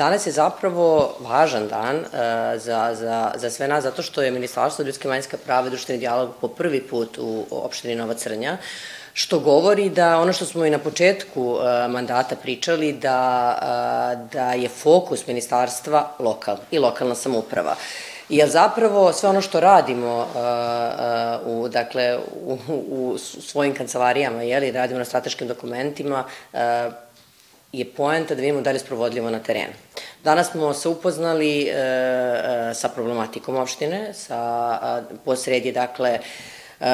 Danas je zapravo važan dan uh, za, za, za sve nas, zato što je Ministarstvo ljudske manjska prava i društveni dijalog po prvi put u opštini Nova Crnja, što govori da ono što smo i na početku uh, mandata pričali, da, uh, da je fokus ministarstva lokal i lokalna samuprava. Jer zapravo sve ono što radimo uh, uh, u, dakle, u, u svojim kancelarijama, jeli, radimo na strateškim dokumentima, uh, je poenta da vidimo da li je sprovodljivo na terenu. Danas smo se upoznali e, e, sa problematikom opštine, sa a, posredi, dakle, e,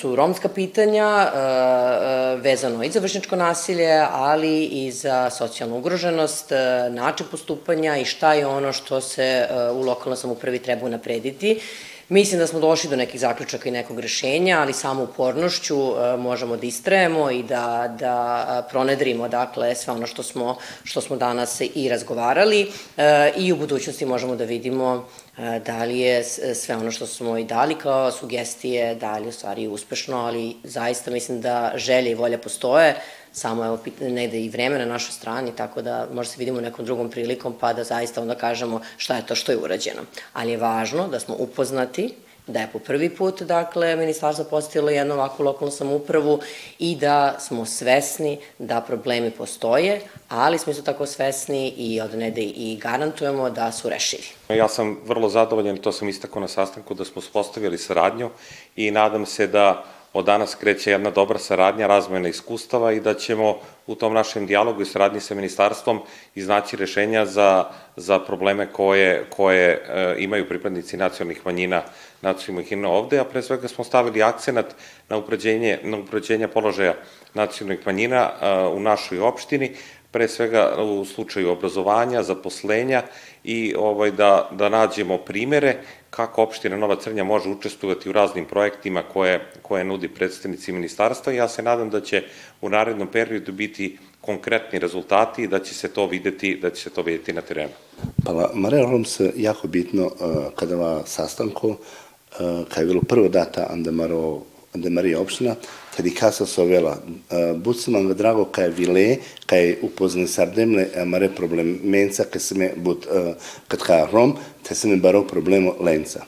su romska pitanja e, vezano i za vršničko nasilje, ali i za socijalnu ugroženost, način postupanja i šta je ono što se u lokalnoj samupravi treba unaprediti Mislim da smo došli do nekih zaključaka i nekog rešenja, ali samo upornošću e, možemo da istrajemo i da, da e, pronedrimo dakle, sve ono što smo, što smo danas i razgovarali e, i u budućnosti možemo da vidimo da li je sve ono što smo i dali kao sugestije, da li u stvari uspešno, ali zaista mislim da želje i volja postoje, samo evo negde i vreme na našoj strani, tako da možda se vidimo nekom drugom prilikom pa da zaista onda kažemo šta je to što je urađeno. Ali je važno da smo upoznati da je po prvi put, dakle, ministarstvo postavilo jednu ovakvu lokalnu samoupravu i da smo svesni da problemi postoje, ali smo isto tako svesni i od nede i garantujemo da su rešivi. Ja sam vrlo zadovoljan, to sam istako na sastanku, da smo spostavili saradnju i nadam se da od danas kreće jedna dobra saradnja, razmojena iskustava i da ćemo u tom našem dijalogu i saradnji sa ministarstvom iznaći rešenja za, za probleme koje, koje e, imaju pripadnici nacionalnih manjina nacionalnih manjina ovde, a pre svega smo stavili akcenat na uprađenje, na uprađenje položaja nacionalnih manjina e, u našoj opštini, pre svega u slučaju obrazovanja, zaposlenja i ovaj, da, da nađemo primere kako opština Nova Crnja može učestvovati u raznim projektima koje, koje nudi predstavnici ministarstva ja se nadam da će u narednom periodu biti konkretni rezultati i da će se to videti, da će se to videti na terenu. Pa, Marija Holmes, jako bitno uh, kada va sastanku, uh, kada je bilo prvo data Andemaro da Marija občina, kadi casa so vela. E, Bucima me drago kaj vile, kaj upoznan sardemle, e, mare problem menca, kaj se me bud, e, kad kaj rom, te se me baro problemu lenca.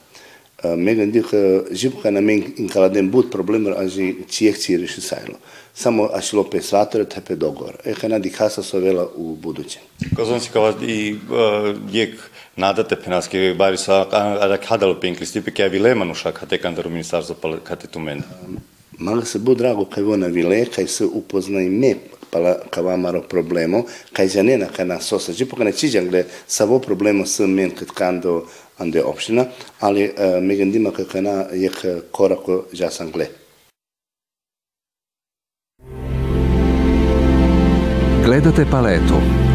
Megan dik živka na men in kaladem bud problem, a že čijeh čije reši sajlo. Samo a šlo pe svatore, te pe dogor. E kaj nadi casa so vela u budućem. Kazan si kavad i jek, uh, penaske bari sa ada kadalo penkli stipe kaj vile manuša kate kandaru ministarstvo kate tu men. Mala se bu drago kaj vona vile, kaj se upoznaj me pala kavamaro problemo, kaj za nena kaj na sosa. Džipo kaj ne čiđan savo problemo s men kad kando ande opština, ali uh, megandima kaj na jek korako jasan gle. Gledate paletu.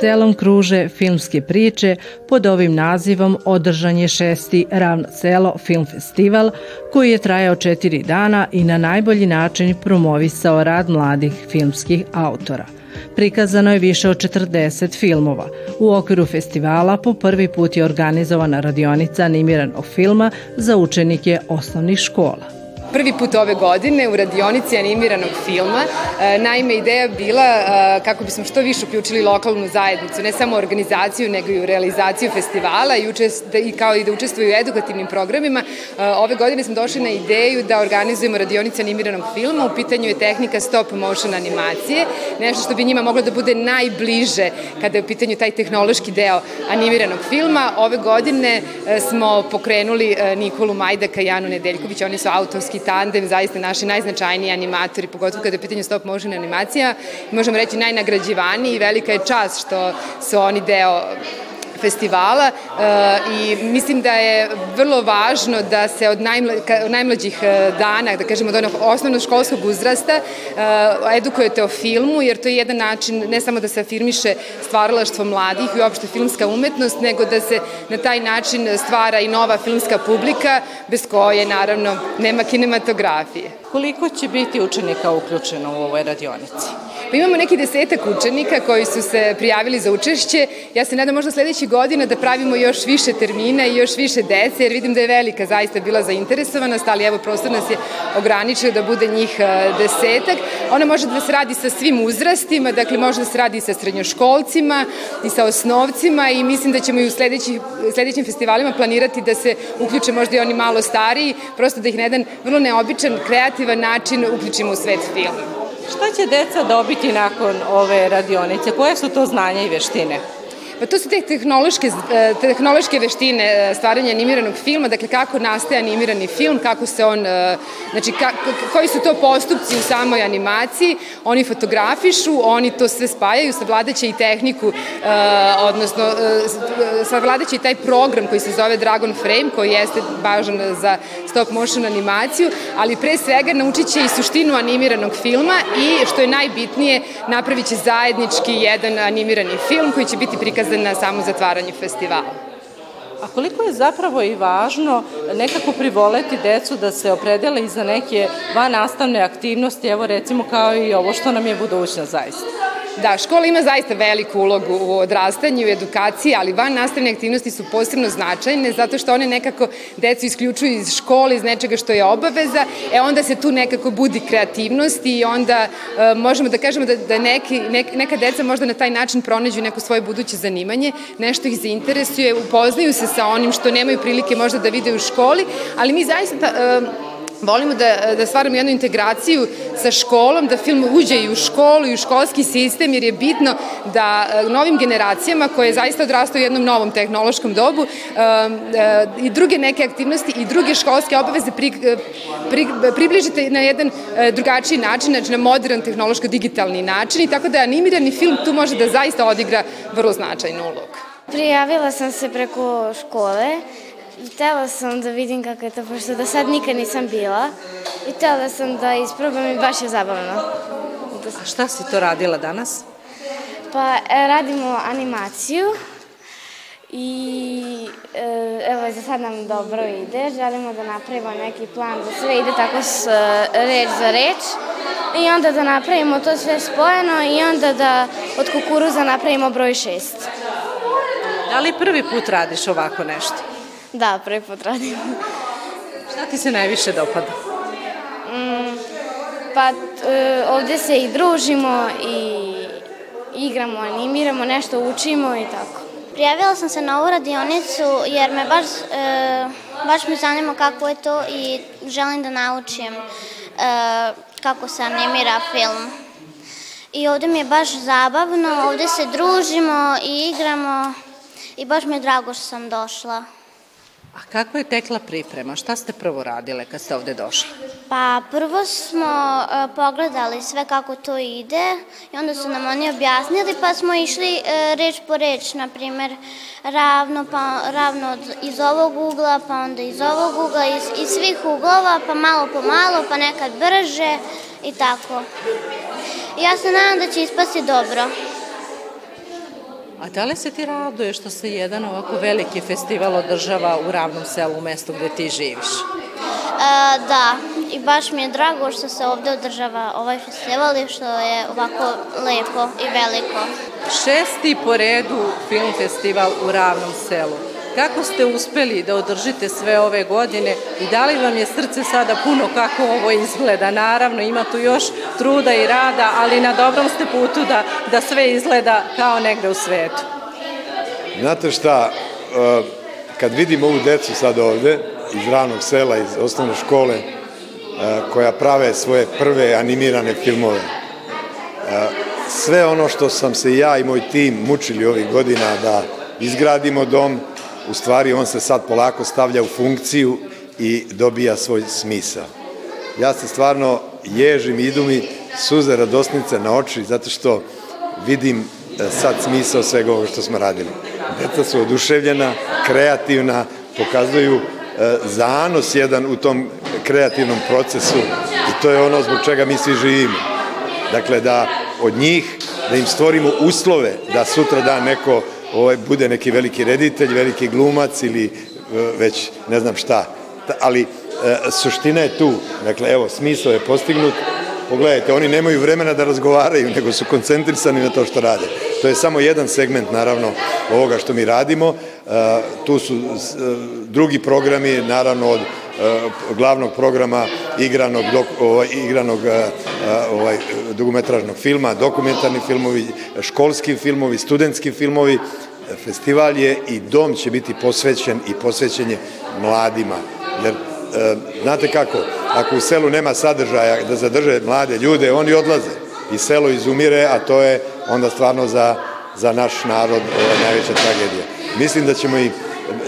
Selom kruže filmske priče pod ovim nazivom održan je šesti Ravno selo film festival koji je trajao četiri dana i na najbolji način promovisao rad mladih filmskih autora. Prikazano je više od 40 filmova. U okviru festivala po prvi put je organizovana radionica animiranog filma za učenike osnovnih škola prvi put ove godine u radionici animiranog filma. E, naime, ideja bila e, kako bismo što više uključili lokalnu zajednicu, ne samo organizaciju, nego i u realizaciju festivala i, učest, da, i kao i da učestvuju u edukativnim programima. E, ove godine smo došli na ideju da organizujemo radionice animiranog filma. U pitanju je tehnika stop motion animacije, nešto što bi njima moglo da bude najbliže kada je u pitanju taj tehnološki deo animiranog filma. Ove godine smo pokrenuli Nikolu Majdaka i Janu Nedeljković, oni su autorski tandem, zaista naši najznačajniji animatori, pogotovo kada je pitanje stop motion animacija, možemo reći najnagrađivaniji i velika je čast što su oni deo festivala i mislim da je vrlo važno da se od najmlađih dana, da kažemo od onog osnovnoškolskog uzrasta, edukujete o filmu, jer to je jedan način ne samo da se afirmiše stvaralaštvo mladih i uopšte filmska umetnost, nego da se na taj način stvara i nova filmska publika, bez koje, naravno, nema kinematografije. Koliko će biti učenika uključeno u ovoj radionici? Pa imamo neki desetak učenika koji su se prijavili za učešće. Ja se nadam možda sledeći godina da pravimo još više termina i još više dece, jer vidim da je velika zaista bila zainteresovanost, ali evo prostor nas je ograničio da bude njih e, desetak. Ona može da se radi sa svim uzrastima, dakle može da se radi sa srednjoškolcima i sa osnovcima i mislim da ćemo i u sledeći, sledećim festivalima planirati da se uključe možda i oni malo stariji, prosto da ih na jedan vrlo neobičan, kreativan način uključimo u svet filma. Šta će deca dobiti nakon ove radionice? Koje su to znanja i veštine? Pa to su te tehnološke, e, tehnološke veštine e, stvaranja animiranog filma, dakle kako nastaje animirani film, kako se on, e, znači ka, koji su to postupci u samoj animaciji, oni fotografišu, oni to sve spajaju, savladaće i tehniku, odnosno savladaće i taj program koji se zove Dragon Frame, koji jeste važan za stop motion animaciju, ali pre svega naučit će i suštinu animiranog filma i, što je najbitnije, napravit će zajednički jedan animirani film koji će biti prikazan na samo zatvaranje festivala. A koliko je zapravo i važno nekako privoleti decu da se opredele i za neke van nastavne aktivnosti, evo recimo kao i ovo što nam je budućnost zaista? Da, škola ima zaista veliku ulogu u odrastanju i edukaciji, ali van nastavne aktivnosti su posebno značajne zato što one nekako decu isključuju iz škole, iz nečega što je obaveza, e onda se tu nekako budi kreativnost i onda e, možemo da kažemo da, da neki, nek, neka deca možda na taj način pronađu neko svoje buduće zanimanje, nešto ih zainteresuje, upoznaju se sa onim što nemaju prilike možda da vide u školi, ali mi zaista e, volimo da, da stvaramo jednu integraciju sa školom, da film uđe i u školu i u školski sistem, jer je bitno da e, novim generacijama koje zaista odrastaju u jednom novom tehnološkom dobu e, e, i druge neke aktivnosti i druge školske obaveze pri, pri, približite na jedan drugačiji način, znači na modern tehnološko-digitalni način i tako da animirani film tu može da zaista odigra vrlo značajnu ulogu. Prijavila sam se preko škole Htela sam da vidim kako je to, pošto do sad nikad nisam bila i htela sam da isprobam i baš je zabavno. A šta si to radila danas? Pa e, radimo animaciju i e, evo za sad nam dobro ide, želimo da napravimo neki plan da sve ide tako s e, reč za reč i onda da napravimo to sve spojeno i onda da od kukuruza napravimo broj šest. Da li prvi put radiš ovako nešto? Da, prvi put radim. Šta ti se najviše dopada? Mm, pa e, ovde se i družimo i igramo, animiramo, nešto učimo i tako. Prijavila sam se na ovu radionicu jer me baš, e, baš me zanima kako je to i želim da naučim e, kako se animira film. I ovde mi je baš zabavno, ovde se družimo i igramo i baš mi je drago što sam došla. A kako je tekla priprema? Šta ste prvo radile kad ste ovde došli? Pa prvo smo uh, pogledali sve kako to ide i onda su nam oni objasnili pa smo išli uh, reč po reč, na primer ravno, pa, ravno od, iz ovog ugla, pa onda iz ovog ugla, iz, iz svih uglova, pa malo po malo, pa nekad brže i tako. Ja se nadam da će ispasti dobro. A da li se ti raduje što se jedan ovako veliki festival održava u ravnom selu, u mestu gde ti živiš? E, da, i baš mi je drago što se ovde održava ovaj festival i što je ovako lepo i veliko. Šesti po redu film festival u ravnom selu. Kako ste uspeli da održite sve ove godine i da li vam je srce sada puno kako ovo izgleda? Naravno, ima tu još truda i rada, ali na dobrom ste putu da, da sve izgleda kao negde u svetu. Znate šta, e, kad vidim ovu decu sad ovde, iz ranog sela, iz osnovne škole, e, koja prave svoje prve animirane filmove, e, sve ono što sam se ja i moj tim mučili ovih godina da izgradimo dom, u stvari on se sad polako stavlja u funkciju i dobija svoj smisao. Ja se stvarno ježim, idu mi suze radosnice na oči zato što vidim e, sad smisao svega ovoga što smo radili. Deca su oduševljena, kreativna, pokazuju e, zanos jedan u tom kreativnom procesu i to je ono zbog čega mi svi živimo. Dakle, da od njih, da im stvorimo uslove da sutra dan neko ovaj, bude neki veliki reditelj, veliki glumac ili e, već ne znam šta. Ali e, suština je tu. Dakle, evo, smisao je postignut. Pogledajte, oni nemaju vremena da razgovaraju, nego su koncentrisani na to što rade. To je samo jedan segment, naravno, ovoga što mi radimo. E, tu su drugi programi, naravno, od glavnog programa igranog, dok, ovaj, igranog ovaj, dugometražnog filma, dokumentarni filmovi, školski filmovi, studentski filmovi, festival je i dom će biti posvećen i posvećen je mladima. Jer, znate kako, ako u selu nema sadržaja da zadrže mlade ljude, oni odlaze i selo izumire, a to je onda stvarno za, za naš narod ova najveća tragedija. Mislim da ćemo i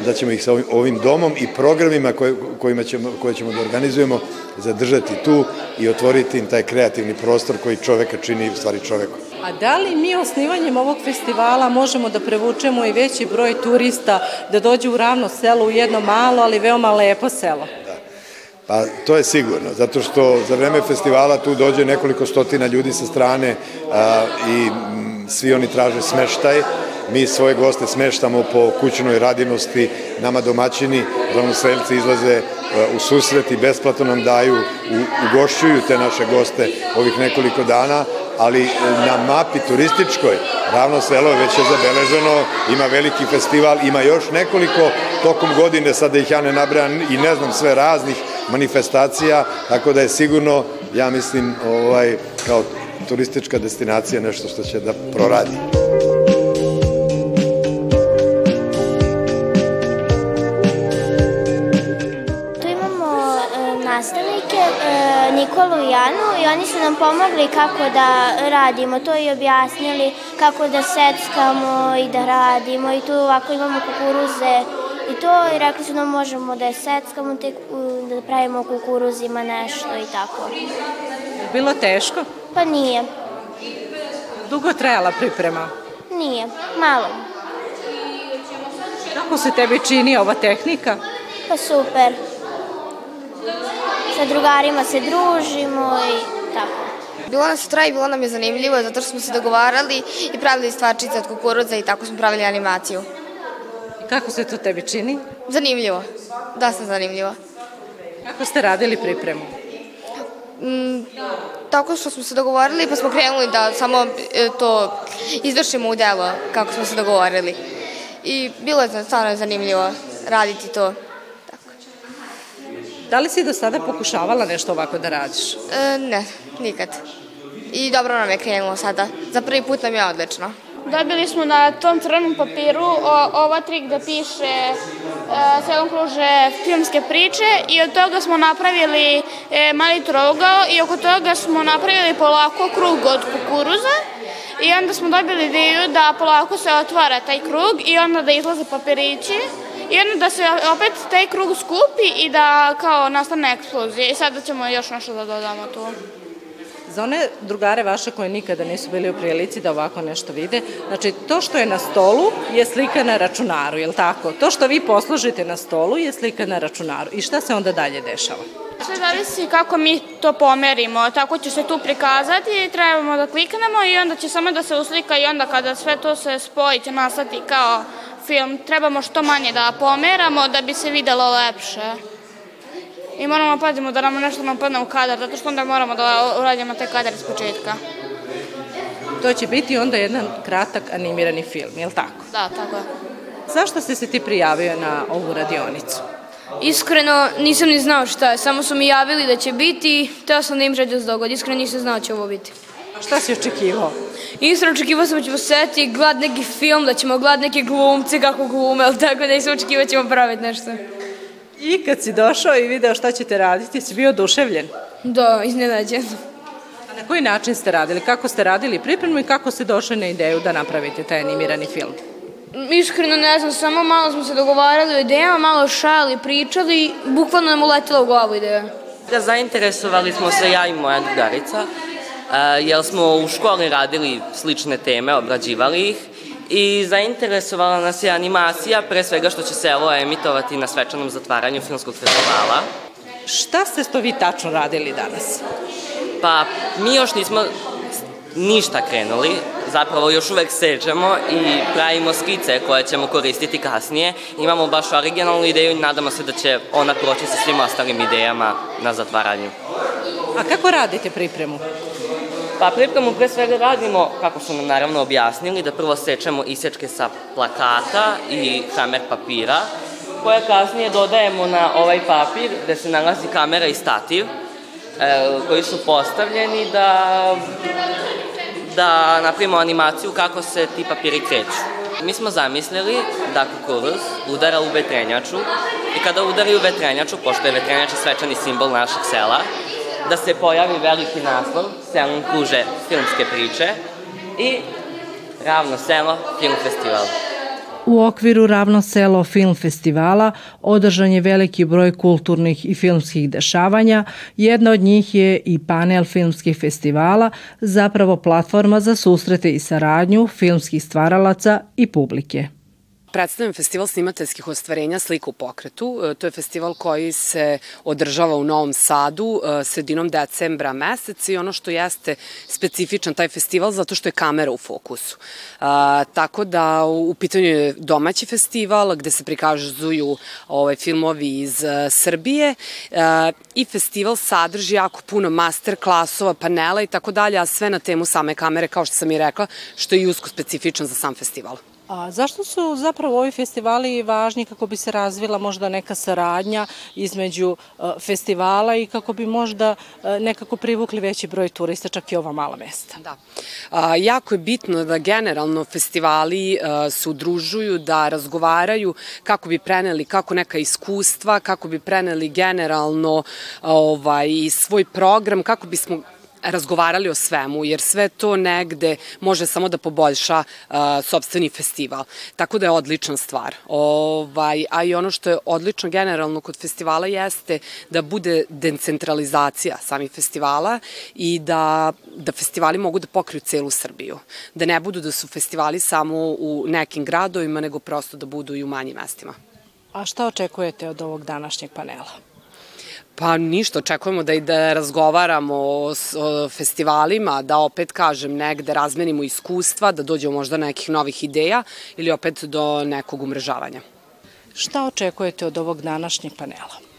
da ćemo ih sa ovim, ovim domom i programima koje, kojima ćemo, koje ćemo da organizujemo zadržati tu i otvoriti im taj kreativni prostor koji čoveka čini u stvari čovekom. A da li mi osnivanjem ovog festivala možemo da prevučemo i veći broj turista da dođe u ravno selo, u jedno malo, ali veoma lepo selo? Da. Pa to je sigurno, zato što za vreme festivala tu dođe nekoliko stotina ljudi sa strane a, i m, svi oni traže smeštaj. Mi svoje goste smeštamo po kućnoj radinosti, nama domaćini, ravnoselci izlaze u susret i besplatno nam daju, ugošćuju te naše goste ovih nekoliko dana, ali na mapi turističkoj Ravno selo već je zabeleženo, ima veliki festival, ima još nekoliko tokom godine, sada ih ja ne nabrajam i ne znam sve raznih manifestacija, tako da je sigurno, ja mislim, ovaj, kao turistička destinacija nešto što će da proradi. Nikolu Janu i oni su nam pomogli kako da radimo to i objasnili kako da seckamo i da radimo i tu ovako imamo kukuruze i to i rekli su nam možemo da je seckamo tek da pravimo kukuruzima nešto i tako. Bilo teško? Pa nije. Dugo trajala priprema? Nije, malo. Kako se tebi čini ova tehnika? Pa super sa drugarima se družimo i tako. Bilo nas tra i bilo nam je zanimljivo zato što smo se dogovarali i pravili stvarčice od kukuruza i tako smo pravili animaciju. I kako se to tebi čini? Zanimljivo. Da sam zanimljivo. Kako ste radili pripremu? Mm, tako što smo se dogovorili pa smo krenuli da samo e, to izvršimo u delo kako smo se dogovorili. I bilo je stvarno zanimljivo raditi to. Da li si do sada pokušavala nešto ovako da radiš? E, ne, nikad. I dobro nam je krenulo sada. Za prvi put nam je odlično. Dobili smo na tom crnom papiru o, ova trik da piše e, selom kruže filmske priče i od toga smo napravili e, mali trogao i oko toga smo napravili polako krug od kukuruza i onda smo dobili ideju da polako se otvara taj krug i onda da izlaze papirići I onda da se opet taj krug skupi i da kao nastane eksplozija. I sada ćemo još nešto da dodamo tu. Za one drugare vaše koje nikada nisu bili u prilici da ovako nešto vide, znači to što je na stolu je slika na računaru, je li tako? To što vi poslužite na stolu je slika na računaru. I šta se onda dalje dešava? Sve zavisi kako mi to pomerimo, tako će se tu prikazati, trebamo da kliknemo i onda će samo da se uslika i onda kada sve to se spoji će nastati kao film trebamo što manje da pomeramo da bi se videlo lepše. I moramo pazimo da nam nešto nam padne u kadar, zato što onda moramo da uradimo taj kadar iz početka. To će biti onda jedan kratak animirani film, je li tako? Da, tako je. Zašto si se ti prijavio na ovu radionicu? Iskreno nisam ni znao šta je, samo su mi javili da će biti, teo sam da im želju se dogodi, iskreno nisam znao da će ovo biti. Šta si očekivao? Iskreno očekivao sam da ćemo seti glad neki film, da ćemo glad neke glumce kako glume, ali tako da nisam očekivao da ćemo praviti nešto. I kad si došao i video šta ćete raditi, si bio oduševljen? Da, iznenađen. A na koji način ste radili? Kako ste radili pripremu i kako ste došli na ideju da napravite taj animirani film? Iskreno ne znam, samo malo smo se dogovarali o idejama, malo šali, pričali, bukvalno nam uletila u glavu ideja. Da zainteresovali smo se ja i moja drugarica, jer smo u školi radili slične teme, obrađivali ih i zainteresovala nas je animacija, pre svega što će se ovo emitovati na svečanom zatvaranju filmskog festivala. Šta ste to vi tačno radili danas? Pa, mi još nismo ništa krenuli, zapravo još uvek seđamo i pravimo skice koje ćemo koristiti kasnije. Imamo baš originalnu ideju i nadamo se da će ona proći sa svim ostalim idejama na zatvaranju. A kako radite pripremu? Pa pripremu pre svega radimo, kako su nam naravno objasnili, da prvo sečemo isečke sa plakata i kamer papira, koje kasnije dodajemo na ovaj papir gde se nalazi kamera i stativ, e, koji su postavljeni da da napravimo animaciju kako se ti papiri kreću. Mi smo zamislili da kukuruz udara u vetrenjaču i kada udari u vetrenjaču, pošto je vetrenjača svečani simbol našeg sela, da se pojavi veliki naslov, selom kruže filmske priče i ravno selo film festival. U okviru Ravno selo film festivala održan je veliki broj kulturnih i filmskih dešavanja. Jedna od njih je i panel filmskih festivala, zapravo platforma za susrete i saradnju filmskih stvaralaca i publike predstavljam festival snimateljskih ostvarenja Slika u pokretu. E, to je festival koji se održava u Novom Sadu e, sredinom decembra meseca i ono što jeste specifičan taj festival zato što je kamera u fokusu. E, tako da u pitanju je domaći festival gde se prikazuju ovaj, filmovi iz Srbije i festival sadrži jako puno master klasova, panela i tako dalje, a sve na temu same kamere kao što sam i rekla, što je usko specifičan za sam festival. A zašto su zapravo ovi festivali važni kako bi se razvila možda neka saradnja između uh, festivala i kako bi možda uh, nekako privukli veći broj turista čak i ova mala mesta? Da. A, jako je bitno da generalno festivali uh, se udružuju, da razgovaraju kako bi preneli kako neka iskustva, kako bi preneli generalno ovaj, svoj program, kako bismo razgovarali o svemu, jer sve to negde može samo da poboljša uh, sobstveni festival. Tako da je odlična stvar. Ovaj, a i ono što je odlično generalno kod festivala jeste da bude decentralizacija samih festivala i da, da festivali mogu da pokriju celu Srbiju. Da ne budu da su festivali samo u nekim gradovima, nego prosto da budu i u manjim mestima. A šta očekujete od ovog današnjeg panela? Pa ništa, očekujemo da i da razgovaramo o, o festivalima, da opet kažem negde razmenimo iskustva, da dođemo možda nekih novih ideja ili opet do nekog umrežavanja. Šta očekujete od ovog današnjeg panela?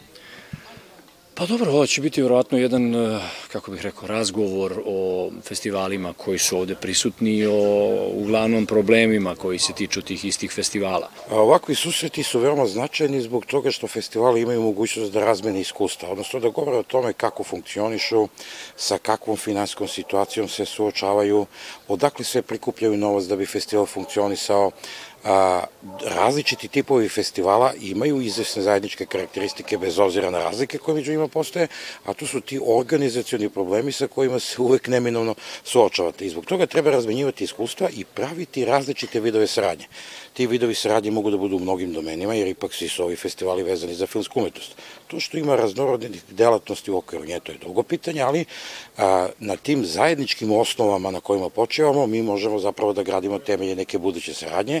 Pa dobro, ovo će biti vjerojatno jedan, eh, kako bih rekao, razgovor o festivalima koji su ovde prisutni o uglavnom problemima koji se tiču tih istih festivala. A ovakvi susreti su veoma značajni zbog toga što festivali imaju mogućnost da razmene iskustva, odnosno da govore o tome kako funkcionišu, sa kakvom finanskom situacijom se suočavaju, odakle se prikupljaju novac da bi festival funkcionisao, a, različiti tipovi festivala imaju izvesne zajedničke karakteristike bez obzira na razlike koje među njima postoje, a to su ti organizacioni problemi sa kojima se uvek neminovno suočavate. I zbog toga treba razmenjivati iskustva i praviti različite vidove saradnje. Ti vidovi saradnje mogu da budu u mnogim domenima, jer ipak svi su ovi festivali vezani za filmsku umetnost. To što ima raznorodnih delatnosti u okviru nje, to je drugo pitanje, ali a, na tim zajedničkim osnovama na kojima počevamo, mi možemo zapravo da gradimo temelje neke buduće saradnje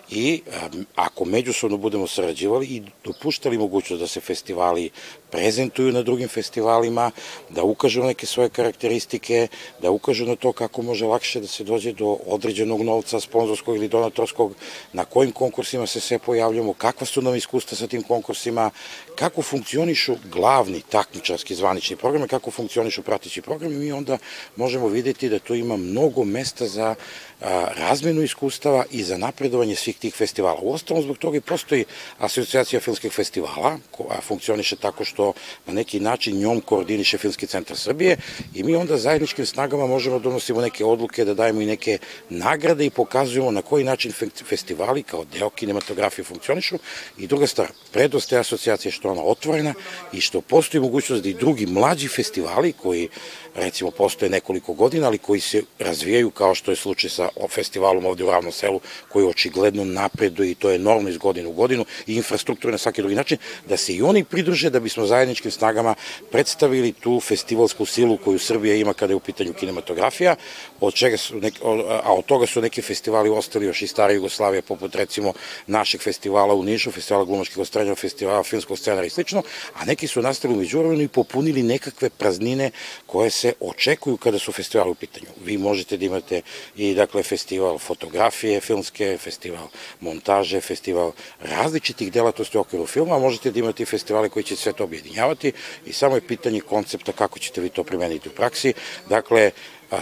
i ako međusobno budemo sarađivali i dopuštali mogućnost da se festivali prezentuju na drugim festivalima, da ukažu neke svoje karakteristike, da ukažu na to kako može lakše da se dođe do određenog novca, sponzorskog ili donatorskog, na kojim konkursima se sve pojavljamo, kakva su nam iskustva sa tim konkursima, kako funkcionišu glavni takmičarski zvanični programe, kako funkcionišu pratići programi, mi onda možemo videti da tu ima mnogo mesta za razmenu iskustava i za napredovanje svih tih festivala. U ostalom, zbog toga i postoji asocijacija filmskih festivala, koja funkcioniše tako što na neki način njom koordiniše Filmski centar Srbije i mi onda zajedničkim snagama možemo da donosimo neke odluke, da dajemo i neke nagrade i pokazujemo na koji način festivali kao deo kinematografije funkcionišu i druga stvar, predost te asocijacije što ona otvorena i što postoji mogućnost da i drugi mlađi festivali koji recimo postoje nekoliko godina, ali koji se razvijaju kao što je slučaj sa festivalom ovde u Ravnom selu, koji očigledno napreduje i to je normalno iz godine u godinu i infrastrukture na svaki drugi način, da se i oni pridruže da bismo zajedničkim snagama predstavili tu festivalsku silu koju Srbija ima kada je u pitanju kinematografija, od čega su neki, a od toga su neki festivali ostali još i stare Jugoslavije, poput recimo našeg festivala u Nišu, festivala glumačkih ostrenja, festivala filmskog scenara i slično, a neki su nastali u međuvremenu i popunili nekakve praznine koje se očekuju kada su festivali u pitanju. Vi možete da imate i dakle festival fotografije filmske, festival montaže, festival različitih delatnosti u okviru filma, možete da imate i festivale koji će sve to objedinjavati i samo je pitanje koncepta kako ćete vi to primeniti u praksi. Dakle,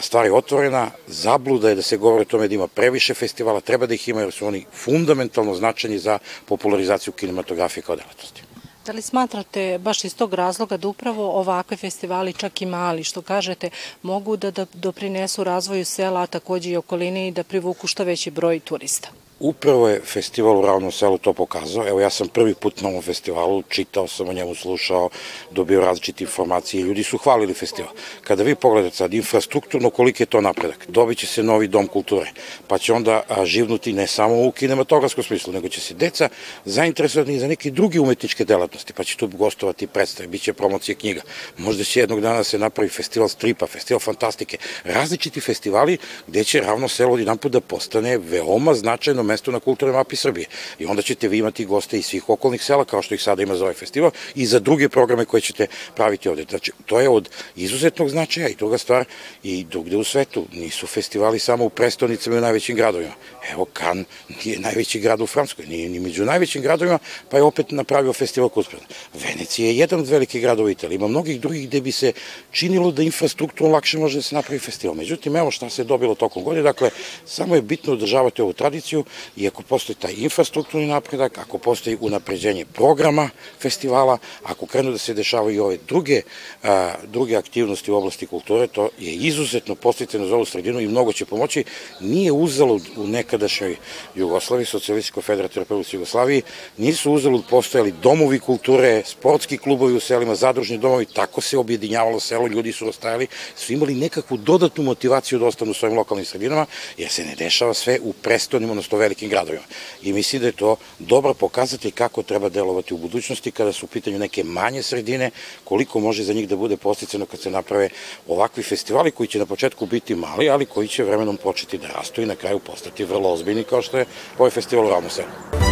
stvar je otvorena, zabluda je da se govori o tome da ima previše festivala, treba da ih ima jer su oni fundamentalno značajni za popularizaciju kinematografije kao delatnosti. Da li smatrate baš iz tog razloga da upravo ovakve festivali, čak i mali, što kažete, mogu da, da doprinesu razvoju sela, a takođe i okoline i da privuku što veći broj turista? Upravo je festival u Ravnom selu to pokazao. Evo ja sam prvi put na ovom festivalu, čitao sam o njemu, slušao, dobio različite informacije i ljudi su hvalili festival. Kada vi pogledate sad infrastrukturno koliki je to napredak, dobit će se novi dom kulture, pa će onda živnuti ne samo u kinematografskom smislu, nego će se deca zainteresovati za neke druge umetničke delatnosti, pa će tu gostovati predstave, bit će promocije knjiga. Možda će jednog dana se napravi festival stripa, festival fantastike, različiti festivali gde će Ravno selo jedan put da postane veoma značajno mesto na kulturnoj mapi Srbije. I onda ćete vi imati goste iz svih okolnih sela, kao što ih sada ima za ovaj festival, i za druge programe koje ćete praviti ovde. Znači, to je od izuzetnog značaja i druga stvar, i drugde u svetu nisu festivali samo u prestonicama i u najvećim gradovima. Evo, Kan nije najveći grad u Francuskoj, nije ni među najvećim gradovima, pa je opet napravio festival Kuspran. Venecija je jedan od velikih gradova u Italiji. Ima mnogih drugih gde bi se činilo da infrastrukturno lakše može da se napravi festival. Međutim, evo šta se dobilo tokom godine. Dakle, samo je bitno održavati ovu tradiciju i ako postoji taj infrastrukturni napredak, ako postoji unapređenje programa festivala, ako krenu da se dešavaju i ove druge, a, druge aktivnosti u oblasti kulture, to je izuzetno posticajno za ovu sredinu i mnogo će pomoći. Nije uzalo u nekadašnjoj Jugoslaviji, Socialističko federativnoj Republici Jugoslaviji, nisu uzalo postojali domovi kulture, sportski klubovi u selima, zadružni domovi, tako se objedinjavalo selo, ljudi su ostajali, su imali nekakvu dodatnu motivaciju da ostanu u svojim lokalnim sredinama, jer se ne dešava sve u prestonim, odnosno velikim gradovima. I mislim da je to dobro pokazati kako treba delovati u budućnosti kada su u pitanju neke manje sredine, koliko može za njih da bude posticano kad se naprave ovakvi festivali koji će na početku biti mali, ali koji će vremenom početi da rastu i na kraju postati vrlo ozbiljni kao što je ovaj festival Ravnom